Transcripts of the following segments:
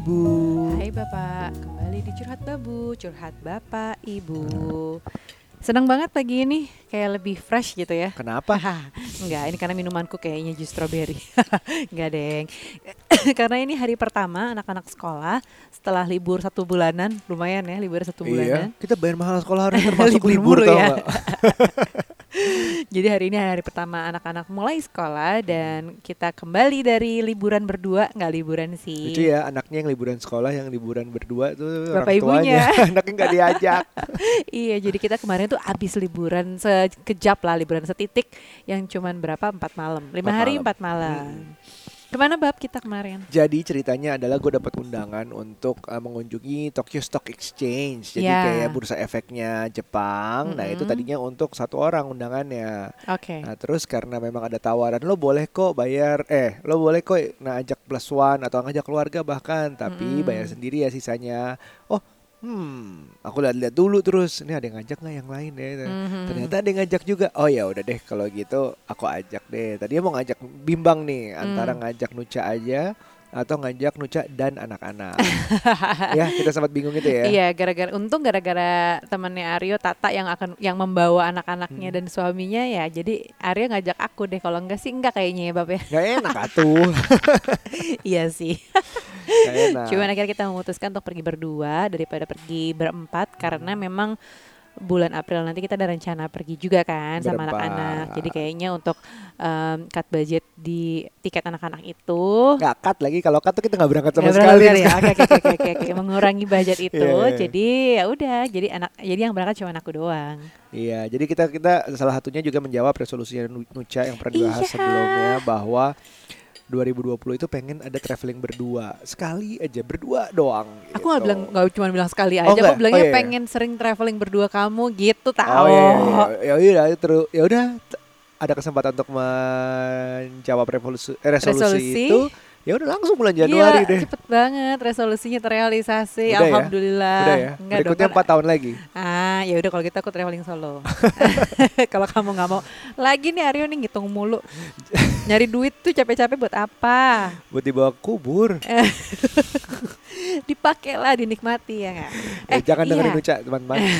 Ibu. Hai Bapak, kembali di Curhat Babu, Curhat Bapak Ibu. Senang banget pagi ini, kayak lebih fresh gitu ya. Kenapa? Enggak, ini karena minumanku kayaknya jus strawberry. Enggak, Deng. karena ini hari pertama anak-anak sekolah setelah libur satu bulanan, lumayan ya libur satu bulanan. Iya, kita bayar mahal sekolah harus termasuk Libur libur, ya. Jadi hari ini hari pertama anak-anak mulai sekolah dan kita kembali dari liburan berdua, nggak liburan sih. Lucu ya, anaknya yang liburan sekolah, yang liburan berdua tuh Bapak orang tuanya. ibunya. anaknya nggak diajak. Iya, jadi kita kemarin tuh abis liburan sekejap lah, liburan setitik yang cuman berapa empat malam, lima hari malam. empat malam. Ke mana bab kita kemarin? Jadi ceritanya adalah gue dapat undangan untuk uh, mengunjungi Tokyo Stock Exchange. Jadi Ya. kayak bursa efeknya Jepang. Nah itu tadinya untuk satu orang undangannya. Oke. Nah terus karena memang ada tawaran lo boleh kok bayar eh lo boleh kok nah ajak plus one atau ngajak keluarga bahkan tapi Mm-mm. bayar sendiri ya sisanya. Oh hmm aku lihat-lihat dulu terus ini ada yang ngajak nggak yang lain ya. Mhm. Ternyata ada yang ngajak juga. Oh ya udah deh kalau gitu aku ajak deh. Tadinya mau ngajak bimbang nih antara Hmm. ngajak Nuca aja atau ngajak Nuca dan anak-anak. ya kita sempat bingung itu ya. Iya, gara-gara untung gara-gara temannya Aryo Tata yang akan yang membawa anak-anaknya Hmm. dan suaminya ya. Jadi Aryo ngajak aku deh. Kalau enggak sih enggak kayaknya ya, Bab ya. Gak enak atuh. iya sih. Gak enak. Cuman akhirnya kita memutuskan untuk pergi berdua daripada pergi berempat karena memang bulan April nanti kita ada rencana pergi juga kan sama anak-anak. Jadi kayaknya untuk em, cut budget di tiket anak-anak itu Gak cut lagi kalau cut tuh kita nggak berangkat sama Nggak sekali. berangkat ya. Oke oke oke oke oke. mengurangi budget itu. Iya, iya. Jadi ya udah, jadi anak jadi yang berangkat cuma aku doang. Iya, jadi kita kita salah satunya juga menjawab resolusi Nu- Nuca yang pernah dibahas Iya. sebelumnya bahwa 2020 itu pengen ada traveling berdua sekali aja berdua doang. Aku nggak gitu. bilang nggak cuma bilang sekali aja. Oh, aku bilangnya Oh, iya, iya. pengen sering traveling berdua kamu gitu tahu. Oh iya, iya, iya. ya udah terus ya udah ada kesempatan untuk menjawab revolusi, eh, resolusi, Resolusi. itu. Ya udah langsung bulan Gila, Januari deh. cepet banget resolusinya terrealisasi. Udah ya? Alhamdulillah. Udah ya. Enggak dong, Berikutnya empat tahun lagi. Ah, ya udah kalau gitu aku traveling solo. kalau kamu nggak mau, lagi nih Aryo nih ngitung mulu. Nyari duit tuh capek-capek buat apa? Buat dibawa kubur. Dipakai lah, dinikmati ya nggak? Eh, jangan iya. dengerin Nuca, teman-teman. Ya.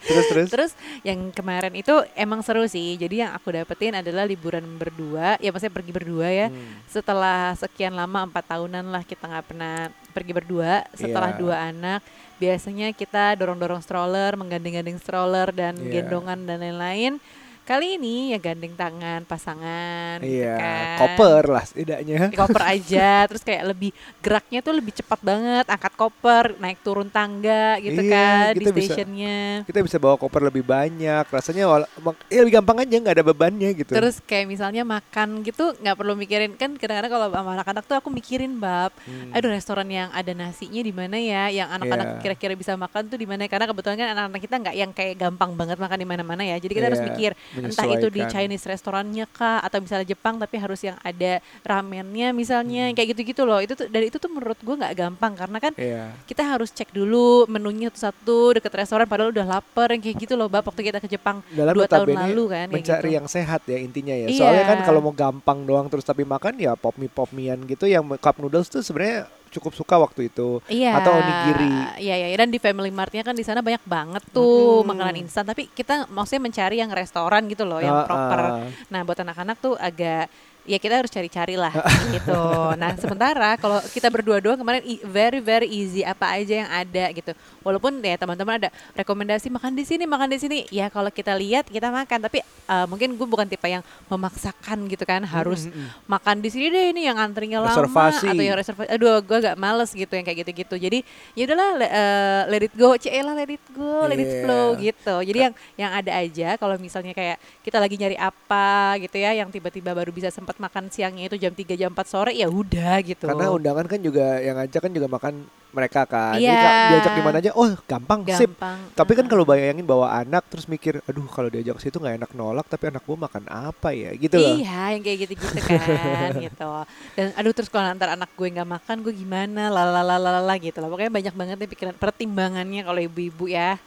Terus terus. Terus yang kemarin itu emang seru sih. Jadi yang aku dapetin adalah liburan berdua. Ya maksudnya pergi berdua ya. Hmm. Setelah sekian lama empat tahunan lah kita nggak pernah pergi berdua. Setelah Iya. dua anak, biasanya kita dorong-dorong stroller, menggandeng-gandeng stroller dan Iya. gendongan dan lain-lain. Kali ini ya gandeng tangan pasangan, gitu Iya, kan. koper lah setidaknya. koper aja terus kayak lebih geraknya tuh lebih cepat banget angkat koper naik turun tangga gitu Iya, kan di kita bisa- stationnya Kita bisa bawa koper lebih banyak. Rasanya wala- ya lebih gampang aja nggak ada bebannya gitu. Terus kayak misalnya makan gitu nggak perlu mikirin kan kadang-kadang kalau sama anak-anak tuh aku mikirin bab, Hmm. aduh restoran yang ada nasinya di mana ya, yang anak-anak Iya. kira-kira bisa makan tuh di mana? Karena kebetulan kan anak-anak kita nggak yang kayak gampang banget makan di mana-mana ya. Jadi kita harus Iya, mikir entah itu di. Chinese restorannya kah atau misalnya Jepang tapi harus yang ada ramennya misalnya Hmm. kayak gitu-gitu loh. Itu tuh dari itu tuh menurut gua nggak gampang karena kan Iya. kita harus cek dulu menunya satu-satu deket restoran padahal udah lapar yang kayak gitu loh bab waktu kita ke Jepang Dalam dua tahun lalu kan mencari gitu. yang sehat ya intinya ya. Iya. Soalnya kan kalau mau gampang doang terus tapi makan ya pop mie pop mian gitu yang cup noodles tuh sebenarnya cukup suka waktu itu. Iya. Atau onigiri. Iya, iya, dan di Family Mart-nya kan di sana banyak banget tuh Mm-mm. makanan instan, tapi kita maksudnya mencari yang restoran gitu loh, yang Ah, proper. ah. Nah, buat anak-anak tuh agak ya kita harus cari-cari lah gitu. Nah, sementara kalau kita berdua doang kemarin very very easy apa aja yang ada gitu. Walaupun ya teman-teman ada rekomendasi makan di sini, makan di sini. Ya kalau kita lihat kita makan, tapi uh, mungkin gue bukan tipe yang memaksakan gitu kan harus Mm, mm, mm. makan di sini deh ini yang antrinya lama Reservasi. atau yang reservasi. Aduh, gue agak males gitu yang kayak gitu-gitu. Jadi ya udahlah eh, let it go, Cela let it go, let it Iya. flow gitu. Jadi yang yang ada aja kalau misalnya kayak kita lagi nyari apa gitu ya yang tiba-tiba baru bisa sempat makan siangnya itu jam 3 jam 4 sore ya udah gitu. Karena undangan kan juga yang ngajak kan juga makan mereka kan. Jadi Iya. ka- diajak di mana aja, oh gampang, sip. gampang. Tapi kan kalau bayangin bawa anak terus mikir, aduh kalau diajak ke situ nggak enak nolak, tapi anak gua makan apa ya, gitu loh. Iya, yang kayak gitu-gitu kan, gitu. Dan aduh terus kalau antar anak gue nggak makan, gue gimana, lalalala gitu loh. Pokoknya banyak banget nih pikiran pertimbangannya kalau ibu-ibu ya.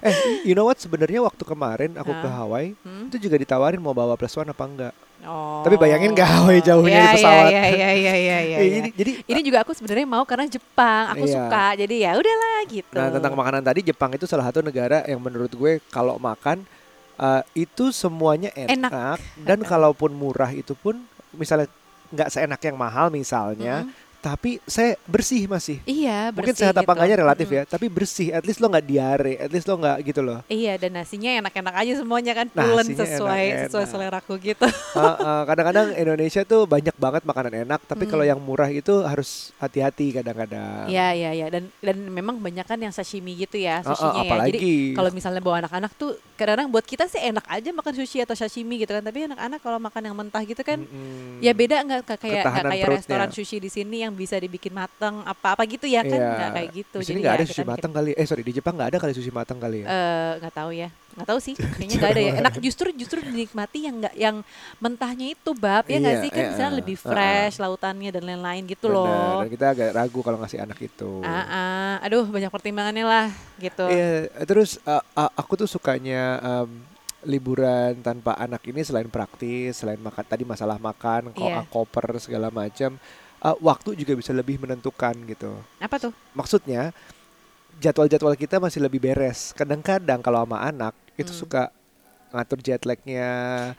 Eh, you know what? Sebenarnya waktu kemarin aku ke Hah? Hawaii Hmm? itu juga ditawarin mau bawa plus one apa enggak. Oh. Tapi bayangin gawe jauhnya di Iya, pesawat. Iya, iya, iya, iya, iya. Iya. jadi Ini juga aku sebenarnya mau karena Jepang, aku Iya. suka. Jadi ya udahlah gitu. Nah tentang makanan tadi Jepang itu salah satu negara yang menurut gue kalau makan uh, itu semuanya enak, Enak. dan kalaupun murah itu pun misalnya nggak seenak yang mahal misalnya, Mm-mm. Tapi saya bersih masih. Iya, Mungkin bersih sehat apa gitu. enggaknya relatif Mm-mm. ya, tapi bersih. At least lo nggak diare, at least lo nggak gitu loh. Iya, dan nasinya enak-enak aja semuanya kan pulen sesuai enak-enak. sesuai seleraku gitu. Uh, uh, kadang-kadang Indonesia tuh banyak banget makanan enak, tapi Hmm. kalau yang murah itu harus hati-hati kadang-kadang. Iya, iya, iya. Dan dan memang banyak kan yang sashimi gitu ya, Uh, uh, sushinya ya. Jadi apalagi kalau misalnya bawa anak-anak tuh kadang-kadang buat kita sih enak aja makan sushi atau sashimi gitu kan, tapi anak-anak kalau makan yang mentah gitu kan Mm-mm. ya beda nggak kayak kayak restoran sushi di sini yang bisa dibikin mateng apa-apa gitu ya kan Iya. nggak kayak gitu. Di sini nggak ya ada sushi matang kali. Eh sorry di Jepang nggak ada kali sushi matang kali ya. eh, nggak tahu ya nggak tahu sih kayaknya nggak ada ya enak justru justru dinikmati yang nggak yang mentahnya itu bab ya nggak Iya, sih kan iya, misalnya lebih uh, uh. fresh lautannya dan lain-lain gitu Benar, loh Dan kita agak ragu kalau ngasih anak itu. ah, ah. aduh banyak pertimbangannya lah gitu Iya, terus uh, uh, aku tuh sukanya um, liburan tanpa anak ini selain praktis, selain makan tadi masalah makan, Iya. koper segala macam, uh, waktu juga bisa lebih menentukan gitu. apa tuh Maksudnya jadwal-jadwal kita masih lebih beres. Kadang-kadang kalau sama anak itu Hmm. suka ngatur jet lagnya,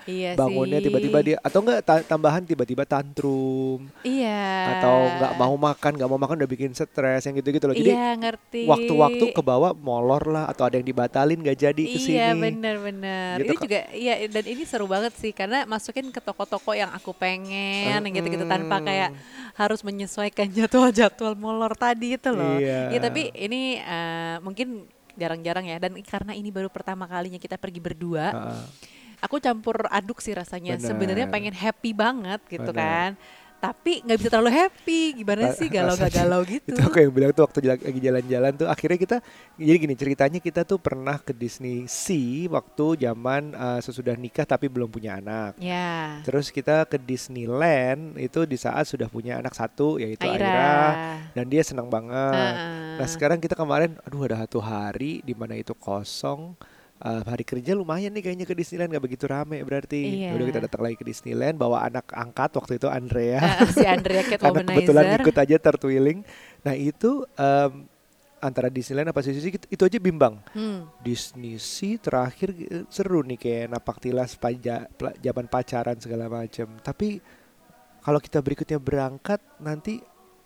iya bangunnya tiba-tiba dia atau enggak ta- tambahan tiba-tiba tantrum iya atau nggak mau makan nggak mau makan udah bikin stres yang gitu-gitu loh. Jadi iya ngerti waktu-waktu ke bawah molor lah atau ada yang dibatalin gak jadi ke sini. Iya benar-benar. Gitu, ini juga iya dan ini seru banget sih karena masukin ke toko-toko yang aku pengen yang gitu-gitu tanpa kayak harus menyesuaikan jadwal-jadwal molor tadi itu loh. Iya. Ya tapi ini eh, mungkin jarang-jarang ya dan karena ini baru pertama kalinya kita pergi berdua, Heeh. aku campur aduk sih rasanya. Benar. Sebenarnya pengen happy banget gitu Benar. kan. Tapi nggak bisa terlalu happy. Gimana Ra- sih galau gak galau gitu. Itu aku yang bilang tuh waktu lagi jalan-jalan tuh akhirnya kita jadi gini ceritanya kita tuh pernah ke Disney Sea waktu zaman uh, sesudah nikah tapi belum punya anak. Ya. Terus kita ke Disneyland itu di saat sudah punya anak satu yaitu Aira, Aira. dan dia senang banget. Heeh. Nah sekarang kita kemarin, aduh ada satu hari di mana itu kosong. Uh, hari kerja lumayan nih kayaknya ke Disneyland gak begitu rame berarti. Iya. Udah kita datang lagi ke Disneyland bawa anak angkat waktu itu Andrea. Eh, si Andrea Cat karena kebetulan ikut aja tertwiling. Nah itu em, antara Disneyland apa sih itu, itu aja bimbang. Hmm. Disney sih terakhir eh, seru nih kayak napak tilas paja, zaman pacaran segala macam. Tapi kalau kita berikutnya berangkat nanti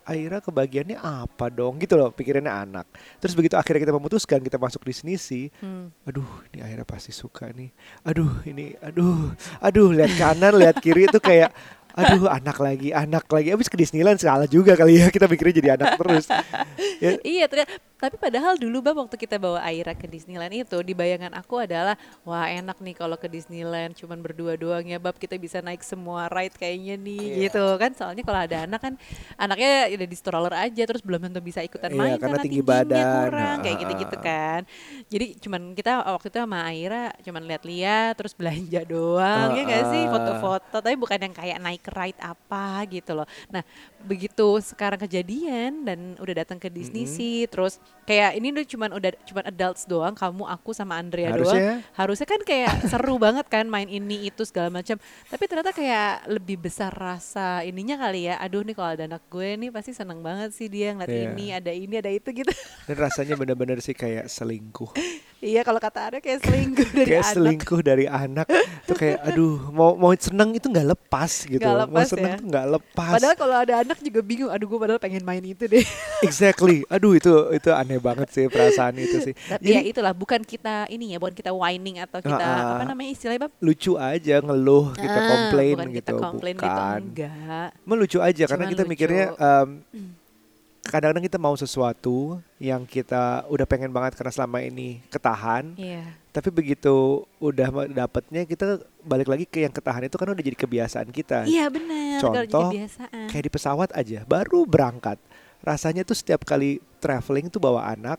Aira kebagiannya apa dong gitu loh pikirannya anak. Terus begitu akhirnya kita memutuskan kita masuk Disney sih, Hmm. aduh ini Aira pasti suka nih. Aduh ini aduh aduh lihat kanan lihat kiri itu kayak aduh anak lagi anak lagi abis ke Disneyland salah juga kali ya kita mikirnya jadi anak terus ya, Iya ternyata tapi padahal dulu bang waktu kita bawa Aira ke Disneyland itu di bayangan aku adalah wah enak nih kalau ke Disneyland cuman berdua doang ya bab. Kita bisa naik semua ride kayaknya nih Iya. gitu kan. Soalnya kalau ada anak kan anaknya udah di stroller aja terus belum tentu bisa ikutan Iya, main karena tinggi tingginya badan. kurang kayak gitu-gitu kan. Jadi cuman kita waktu itu sama Aira cuman lihat-lihat terus belanja doang ya gak sih? Foto-foto tapi bukan yang kayak naik ride apa gitu loh. Nah begitu sekarang kejadian dan udah datang ke Disney Mm-mm. sih terus kayak ini udah cuman udah cuman adults doang kamu aku sama Andrea doang. Harusnya? Harusnya kan kayak seru banget kan main ini itu segala macam. Tapi ternyata kayak lebih besar rasa ininya kali ya. Aduh nih kalau ada anak gue nih pasti seneng banget sih dia ngeliat Iya. ini ada ini ada itu gitu. Dan rasanya benar-benar sih kayak selingkuh. Iya kalau kata ada kayak selingkuh dari kayak anak. selingkuh dari anak. Tuh kayak aduh mau mau seneng itu nggak lepas gitu. Mau lepas seneng ya. tuh nggak lepas. Padahal kalau ada anak juga bingung aduh gue padahal pengen main itu deh. Exactly. Aduh itu itu aneh banget sih perasaan itu sih. Tapi Jadi- ya itulah bukan kita ini ya bukan kita whining atau kita ah. apa namanya istilahnya Bab? lucu aja ngeluh kita Ah, komplain bukan gitu. kita komplain gitu bukan. enggak. Melucu aja karena Cuman kita lucu. mikirnya em, kadang-kadang kita mau sesuatu yang kita udah pengen banget karena selama ini ketahan iya. tapi begitu udah dapetnya kita balik lagi ke yang ketahan itu kan udah jadi kebiasaan kita. Iya benar Contoh, kebiasaan. kayak di pesawat aja baru berangkat rasanya tuh setiap kali traveling tuh bawa anak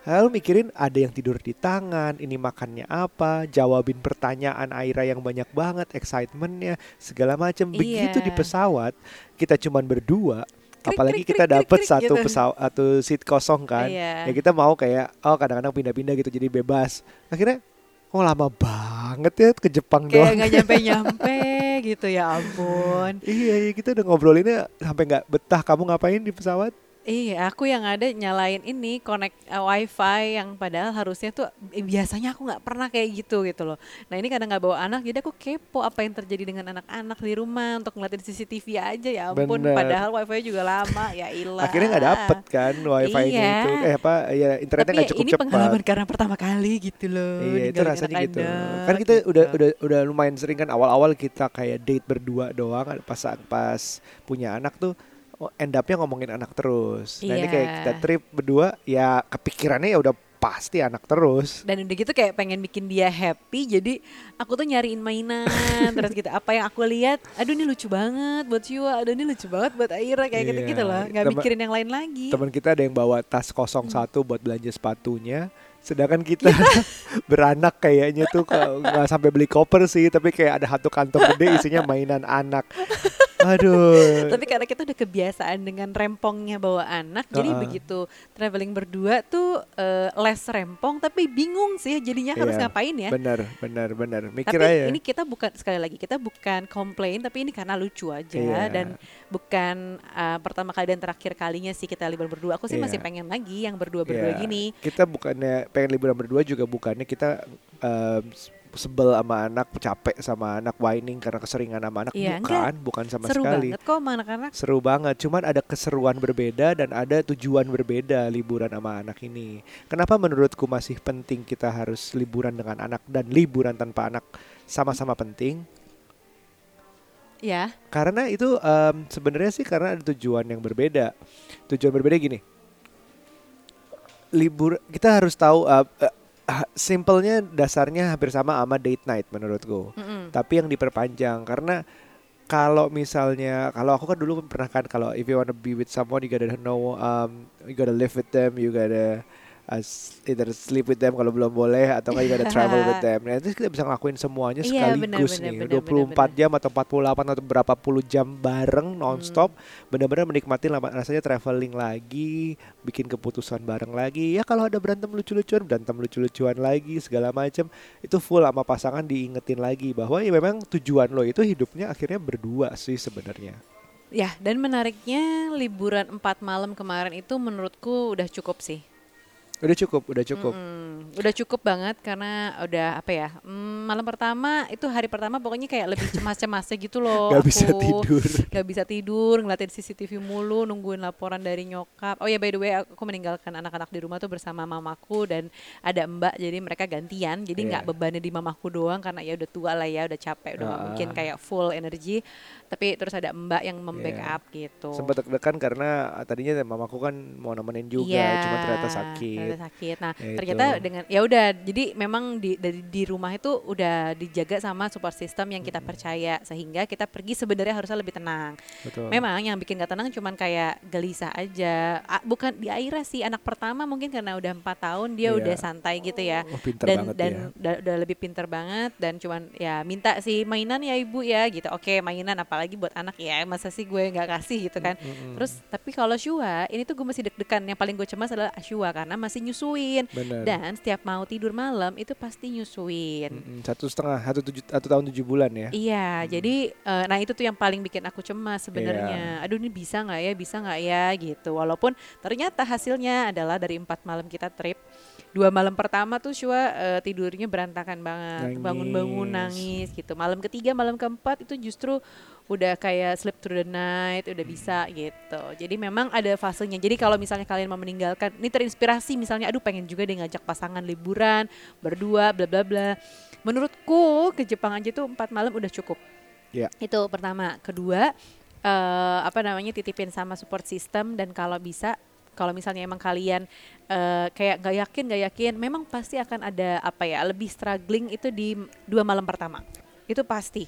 lalu mikirin ada yang tidur di tangan ini makannya apa jawabin pertanyaan Aira yang banyak banget excitementnya segala macam begitu Iya. di pesawat kita cuman berdua Krik, apalagi krik, kita krik, satu gitu. pesawat atau seat kosong kan Iya. ya kita mau kayak oh kadang-kadang pindah-pindah gitu jadi bebas akhirnya oh lama banget ya ke Jepang kayak doang nggak nyampe nyampe gitu ya ampun. Iya, iya kita udah ngobrolinnya sampai nggak betah. Kamu ngapain di pesawat? Iya, aku yang ada nyalain ini connect uh, wifi yang padahal harusnya tuh eh, biasanya aku nggak pernah kayak gitu gitu loh. Nah ini karena nggak bawa anak, jadi aku kepo apa yang terjadi dengan anak-anak di rumah untuk ngeliatin CCTV aja ya ampun. Bener. Padahal wifi juga lama ya ilah. Akhirnya nggak dapet kan wifi Iya. itu. Eh apa? Ya internetnya nggak cukup ini cepat. pengalaman karena pertama kali gitu loh. Iya itu rasanya gitu. anak-anak, Kan kita gitu. udah udah udah lumayan sering kan awal-awal kita kayak date berdua doang pas pas punya anak tuh end up-nya ngomongin anak terus. Nah ini kayak Iya. kita trip berdua ya kepikirannya ya udah pasti anak terus. dan udah gitu kayak pengen bikin dia happy jadi aku tuh nyariin mainan terus gitu apa yang aku lihat aduh ini lucu banget buat Shua aduh ini lucu banget buat Aira kayak gitu gitu Iya. loh nggak Temen- mikirin yang lain lagi Teman kita ada yang bawa tas kosong Hmm. satu buat belanja sepatunya. Sedangkan kita beranak kayaknya tuh nggak sampai beli koper sih, tapi kayak ada satu kantong gede isinya mainan anak. Aduh. tapi karena kita udah kebiasaan dengan rempongnya bawa anak jadi Uh-uh. begitu traveling berdua tuh eh, less rempong tapi bingung sih jadinya harus Iya, ngapain ya Bener, bener, bener. Mikir tapi aja. ini kita bukan sekali lagi kita bukan komplain tapi ini karena lucu aja Iya. dan bukan uh, pertama kali dan terakhir kalinya sih kita libur berdua aku sih Iya. masih pengen lagi yang berdua berdua Iya. gini Kita bukannya pengen liburan berdua juga bukannya kita em, sebel sama anak, capek sama anak whining karena keseringan sama anak. Iya, bukan, bukan sama seru sekali. banget kok sama anak-anak Seru banget, cuman ada keseruan berbeda dan ada tujuan berbeda liburan sama anak ini. Kenapa menurutku masih penting kita harus liburan dengan anak dan liburan tanpa anak sama-sama penting? ya Karena itu em, sebenarnya sih karena ada tujuan yang berbeda. Tujuan berbeda gini. Libur kita harus tahu eh, ah, simpelnya dasarnya hampir sama sama date night menurutku. Mm-mm. Tapi yang diperpanjang karena kalau misalnya kalau aku kan dulu pernah kan kalau if you wanna be with someone you gotta know um, you gotta live with them, you gotta uh, either sleep with them kalau belum boleh atau nggak you gotta travel with them. Nah, itu kita bisa ngelakuin semuanya Iya, sekaligus benar, nih. benar, benar, 24 jam atau 48 atau berapa puluh jam bareng nonstop benar-benar menikmati rasanya traveling lagi, bikin keputusan bareng lagi. Ya kalau ada berantem lucu-lucuan, berantem lucu-lucuan lagi segala macam. Itu full sama pasangan diingetin lagi bahwa ya memang tujuan lo itu hidupnya akhirnya berdua sih sebenarnya. ya dan menariknya liburan empat malam kemarin itu menurutku udah cukup sih Udah cukup, udah cukup. Mm-mm. udah cukup banget karena udah apa ya mm, malam pertama itu hari pertama pokoknya kayak lebih cemas-cemasnya gitu loh Gak bisa aku. tidur. Gak bisa tidur, ngeliatin CCTV mulu, nungguin laporan dari nyokap. Oh ya by the way, aku meninggalkan anak-anak di rumah tuh bersama mamaku dan ada mbak, jadi mereka gantian. Jadi nggak Iya. bebannya di mamaku doang karena ya udah tua lah ya, udah capek, udah Ah. mungkin kayak full energi. Tapi terus ada mbak yang membackup gitu. Sempat deg-degan karena ah, tadinya mamaku kan mau nemenin juga, Iya, cuma ternyata sakit. ternyata sakit. Nah, Ya ternyata itu. dengan ya udah, jadi memang di dari di rumah itu udah dijaga sama support system yang kita percaya sehingga kita pergi sebenarnya harusnya lebih tenang. Betul. Memang yang bikin gak tenang cuman kayak gelisah aja. A- bukan di Aira sih anak pertama mungkin karena udah empat tahun dia Iya. udah santai gitu ya. Oh, pinter dan banget dan dia. udah, udah lebih pinter banget dan cuman ya minta sih mainan ya ibu ya gitu. Oke mainan apalagi buat anak ya masa sih gue nggak kasih gitu kan. Mm-mm. Terus tapi kalau Shua ini tuh gue masih deg-degan. Yang paling gue cemas adalah Shua karena masih nyusuin Bener. dan setiap mau tidur malam itu pasti nyusuin. Mm-mm, satu setengah, satu, tujuh, satu tahun tujuh bulan ya. Iya, jadi eh, nah itu tuh yang paling bikin aku cemas sebenarnya. Iya. Aduh ini bisa nggak ya, bisa nggak ya gitu. Walaupun ternyata hasilnya adalah dari empat malam kita trip, dua malam pertama tuh Shua eh, tidurnya berantakan banget, Nangis. bangun-bangun nangis gitu. Malam ketiga, malam keempat itu justru udah kayak sleep through the night, udah bisa gitu. Jadi memang ada fasenya. Jadi kalau misalnya kalian mau meninggalkan, ini terinspirasi misalnya, aduh pengen juga deh ngajak pasangan liburan berdua, bla bla bla. Menurutku ke Jepang aja tuh empat malam udah cukup. Ya. Itu pertama. Kedua, eh, apa namanya titipin sama support system dan kalau bisa kalau misalnya emang kalian eh, kayak nggak yakin nggak yakin memang pasti akan ada apa ya lebih struggling itu di dua malam pertama itu pasti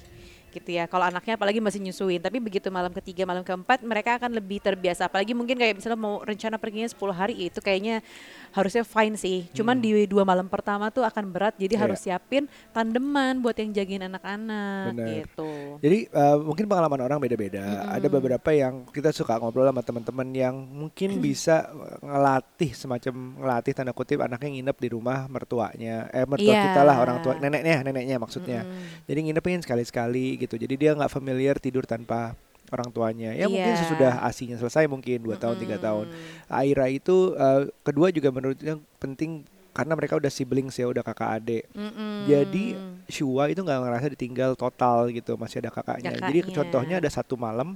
gitu ya kalau anaknya apalagi masih nyusuin tapi begitu malam ketiga malam keempat mereka akan lebih terbiasa apalagi mungkin kayak misalnya mau rencana perginya 10 hari itu kayaknya harusnya fine sih cuman di dua malam pertama tuh akan berat jadi Iya. harus siapin tandeman buat yang jagain anak-anak gitu Jadi eh, mungkin pengalaman orang beda-beda. Mm-mm. Ada beberapa yang kita suka ngobrol sama teman-teman yang mungkin bisa ngelatih semacam ngelatih tanda kutip anaknya nginep di rumah mertuanya, eh mertua Iya. kita lah orang tua neneknya, neneknya maksudnya. Mm-mm. Jadi nginep pengen sekali-sekali gitu. Jadi dia nggak familiar tidur tanpa orang tuanya. Ya mungkin Iya. sesudah asinya selesai mungkin dua tahun tiga tahun. Aira itu eh, kedua juga menurutnya penting karena mereka udah siblings ya, udah kakak adik. Mm-mm. Jadi Shua itu nggak ngerasa ditinggal total gitu, masih ada kakaknya. Jadi Kakaknya. contohnya ada satu malam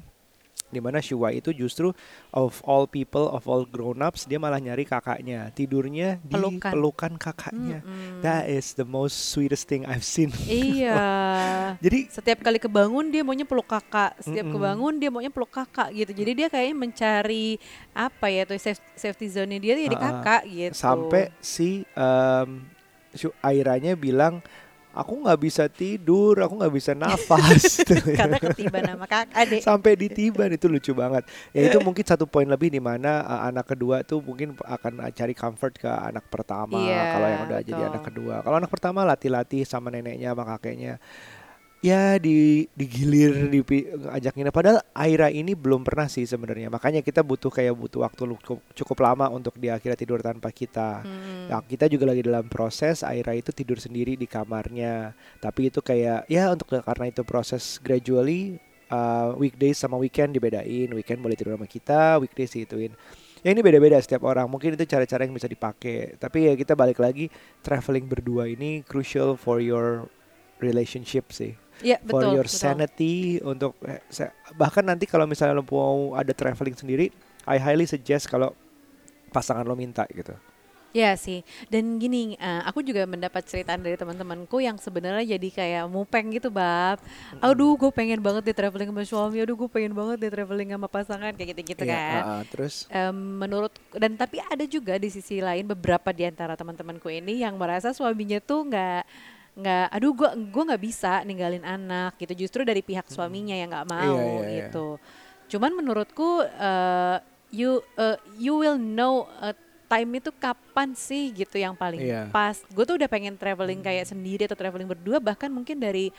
di mana Shua itu justru of all people, of all grown ups, dia malah nyari kakaknya, tidurnya di Pelukan. pelukan kakaknya. Mm-mm. That is the most sweetest thing I've seen. Iya. Jadi Setiap kali kebangun dia maunya peluk kakak. Setiap Mm-mm. kebangun dia maunya peluk kakak gitu. Jadi dia kayaknya mencari apa ya tuh safe- safety zone dia jadi ah. kakak gitu. sampai si um, Airanya bilang aku nggak bisa tidur, aku nggak bisa nafas. karena ketiban nama kakak adik. sampai ditiban itu lucu banget. Ya itu mungkin satu poin lebih di mana uh, anak kedua tuh mungkin akan uh, cari comfort ke anak pertama Iya, kalau yang udah jadi betul. anak kedua. Kalau anak pertama latih-latih sama neneknya sama kakeknya. Ya di digilir di ajak nginep padahal Aira ini belum pernah sih sebenarnya. Makanya kita butuh kayak butuh waktu cukup, cukup lama untuk dia akhirnya tidur tanpa kita. Hmm. Nah, kita juga lagi dalam proses Aira itu tidur sendiri di kamarnya. Tapi itu kayak ya untuk karena itu proses gradually uh, weekdays sama weekend dibedain. Weekend boleh tidur sama kita, weekdays ituin. Ya ini beda-beda setiap orang. Mungkin itu cara-cara yang bisa dipakai. Tapi ya kita balik lagi traveling berdua ini crucial for your relationship sih. For betul. your betul. sanity untuk eh, bahkan nanti kalau misalnya lo mau ada traveling sendiri, I highly suggest kalau pasangan lo minta gitu. Ya sih, dan gini, eh, aku juga mendapat ceritaan dari teman-temanku yang sebenarnya jadi kayak mupeng gitu, bab. Aduh, gue pengen banget deh traveling sama suami. Aduh, gue pengen banget deh traveling sama pasangan kayak gitu-gitu Iya, kan. uh-uh. terus Em, menurut dan tapi ada juga di sisi lain beberapa di antara teman-temanku ini yang merasa suaminya tuh nggak nggak aduh gua gua nggak bisa ninggalin anak gitu. Justru dari pihak suaminya yang nggak mau Iya, iya, iya. gitu. Cuman menurutku eh, you eh, you will know eh, time itu kapan sih gitu yang paling Iya. pas. Gue tuh udah pengen traveling kayak sendiri atau traveling berdua bahkan mungkin dari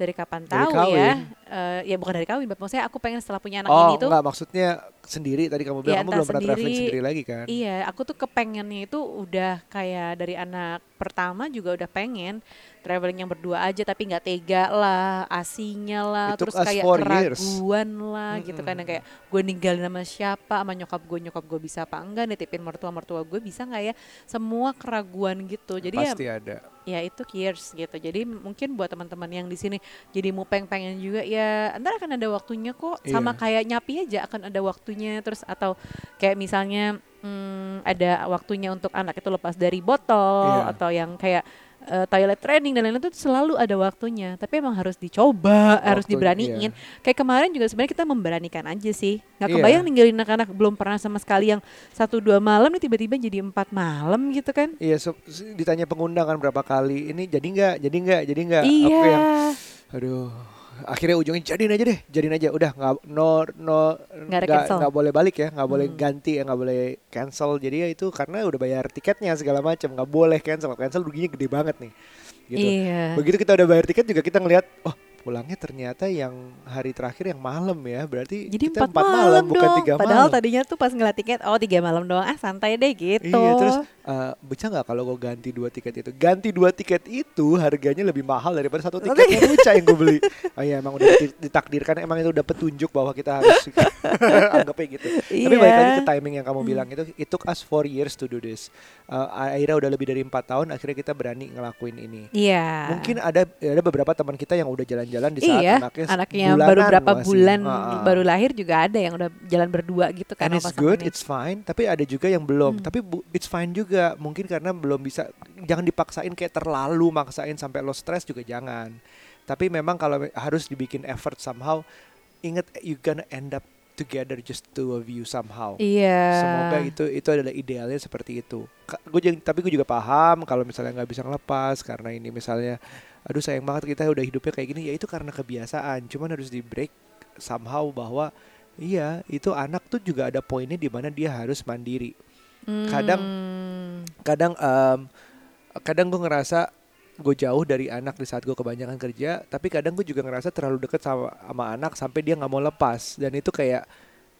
dari kapan Dari tahu kawin. ya? Eh, ya bukan dari kawin maksudnya aku pengen setelah punya anak oh ini tuh enggak maksudnya sendiri. Tadi kamu bilang Ya, kamu belum pernah traveling sendiri, sendiri lagi kan? Iya, aku tuh kepengennya itu udah kayak dari anak pertama juga udah pengen traveling yang berdua aja tapi nggak tega lah, asinya lah, It terus us kayak four years. keraguan lah gitu kan. Yang kayak gue ninggalin sama siapa, sama nyokap gue nyokap gue bisa apa enggak, nitipin mertua mertua gue bisa nggak ya, semua keraguan gitu. Jadi ya pasti ada ya itu years gitu. Jadi mungkin buat teman-teman yang di sini jadi mau pengen pengen juga ya ntar akan ada waktunya kok. Sama Iya. kayak nyapi aja akan ada waktunya terus atau kayak misalnya hmm, ada waktunya untuk anak itu lepas dari botol Iya. atau yang kayak eh, toilet training dan lain-lain itu selalu ada waktunya. Tapi emang harus dicoba, harus Waktu- diberaniin. Kayak kemarin juga sebenarnya kita memberanikan aja sih. Nggak Iya. kebayang ninggalin anak-anak belum pernah sama sekali yang satu dua malam nih tiba-tiba jadi empat malam gitu kan. Iya, so, ditanya pengundang kan berapa kali. Ini jadi nggak? Jadi nggak? Jadi nggak? Iya. Aku yang, aduh. Akhirnya ujungnya jadiin aja deh, jadiin aja. Udah nggak no no Nggak boleh balik ya, nggak boleh Hmm. ganti ya, nggak boleh cancel. Jadi ya itu karena udah bayar tiketnya segala macam, nggak boleh cancel. Cancel ruginya gede banget nih. Gitu. Iya. Begitu kita udah bayar tiket juga kita ngelihat, oh pulangnya ternyata yang hari terakhir yang malam ya. Berarti Jadi kita empat, malam, bukan dong. tiga Padahal malam. tadinya tuh pas ngeliat tiket, oh tiga malam doang, ah santai deh gitu. Iya terus eh, bisa nggak kalau gue ganti dua tiket itu? Ganti dua tiket itu harganya lebih mahal daripada satu tiket yang Buca yang gue beli. Oh iya emang udah ditakdirkan emang itu udah petunjuk bahwa kita harus anggapnya gitu. Tapi balik lagi ke timing yang kamu bilang itu, it took us four years to do this. Eh, akhirnya udah lebih dari empat tahun, akhirnya kita berani ngelakuin ini. Iya. Mungkin ada ada beberapa teman kita yang udah jalan-jalan di saat iya, anaknya, anaknya baru berapa masih. bulan ah. baru lahir juga ada yang udah jalan berdua gitu kan And it's good, pasangannya. it's fine. Tapi ada juga yang belum. Hmm. Tapi bu, it's fine juga. Mungkin karena belum bisa. Jangan dipaksain kayak terlalu maksain sampai lo stres juga jangan. Tapi memang kalau harus dibikin effort somehow, ingat you gonna end up together just two of you somehow. Iya. Semoga itu itu adalah idealnya seperti itu. Gue tapi gue juga paham kalau misalnya nggak bisa ngelepas karena ini misalnya, aduh sayang banget kita udah hidupnya kayak gini. Ya itu karena kebiasaan. Cuman harus di break somehow bahwa iya itu anak tuh juga ada poinnya di mana dia harus mandiri. Kadang- Hmm. Kadang em, kadang gue ngerasa gue jauh dari anak di saat gue kebanyakan kerja. Tapi kadang gue juga ngerasa terlalu deket sama sama anak sampai dia nggak mau lepas. Dan itu kayak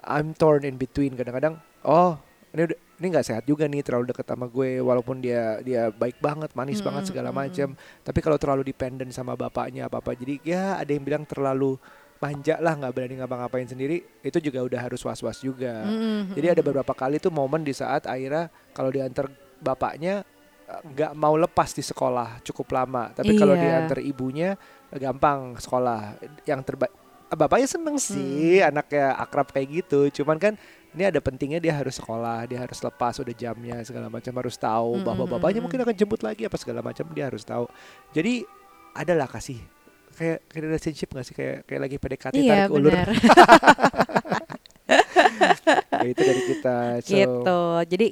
I'm torn in between. Kadang-kadang oh ini ini nggak sehat juga nih terlalu deket sama gue walaupun dia dia baik banget manis banget Mm-mm, segala mm-mm. macam tapi kalau terlalu dependen sama bapaknya apa apa jadi ya ada yang bilang terlalu manja lah nggak berani ngapa-ngapain sendiri itu juga udah harus was-was juga. Mm-mm, jadi ada beberapa kali tuh momen di saat Aira kalau diantar bapaknya eh, nggak mau lepas di sekolah cukup lama. Tapi kalau Iya. diantar ibunya eh, gampang sekolah. Yang terbaik bapaknya seneng sih anaknya akrab kayak gitu. Cuman kan ini ada pentingnya dia harus sekolah dia harus lepas udah jamnya segala macam harus tahu bahwa mm, bapaknya mm, mungkin akan jemput lagi apa segala macam dia harus tahu. Jadi adalah kasih kayak kayak relationship gak sih kayak kayak lagi PDKT Iya tarik ulur. Kayak itu dari kita so gitu. Jadi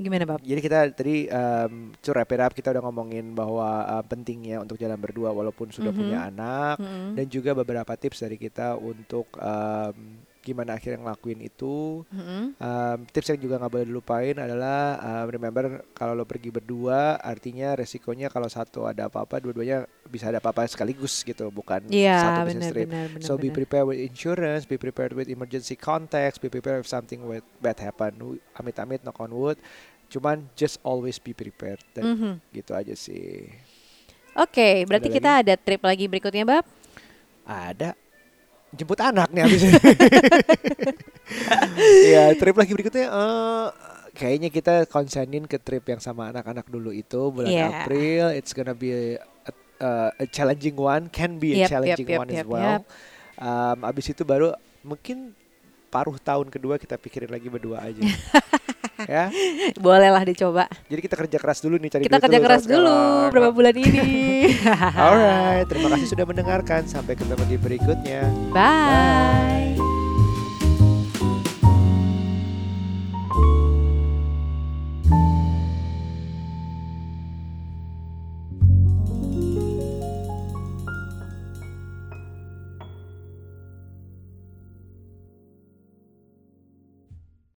gimana Bab? Jadi kita tadi um, it up, kita udah ngomongin bahwa uh, pentingnya untuk jalan berdua walaupun sudah Mhm. punya anak Mm-mm. dan juga beberapa tips dari kita untuk um, gimana akhirnya ngelakuin itu. Mm-mm. Um, tips yang juga nggak boleh dilupain adalah um, remember kalau lo pergi berdua artinya resikonya kalau satu ada apa-apa dua-duanya bisa ada apa-apa sekaligus gitu bukan Iya satu business trip. benar benar. So be benar. prepared with insurance, be prepared with emergency contacts, be prepared if something with bad happen. Amit-amit knock on wood. Cuman just always be prepared. Dan Mhm. gitu aja sih. Oke, berarti Ada kita ada trip lagi berikutnya Bab. Ada jemput anak nih habis ini. Iya, trip lagi berikutnya eh kayaknya kita konsenin ke trip yang sama anak-anak dulu itu bulan Iya. April. It's gonna be a, a- a challenging one, can be Yep, a yep, challenging yep, one as yep, well. yep. Um, abis itu baru mungkin paruh tahun kedua kita pikirin lagi berdua aja. ya, Bolehlah dicoba. jadi kita kerja keras dulu nih cari Kita duit kerja dulu keras sekarang. dulu berapa bulan ini. Alright, terima kasih sudah mendengarkan. Sampai ketemu di berikutnya. Bye.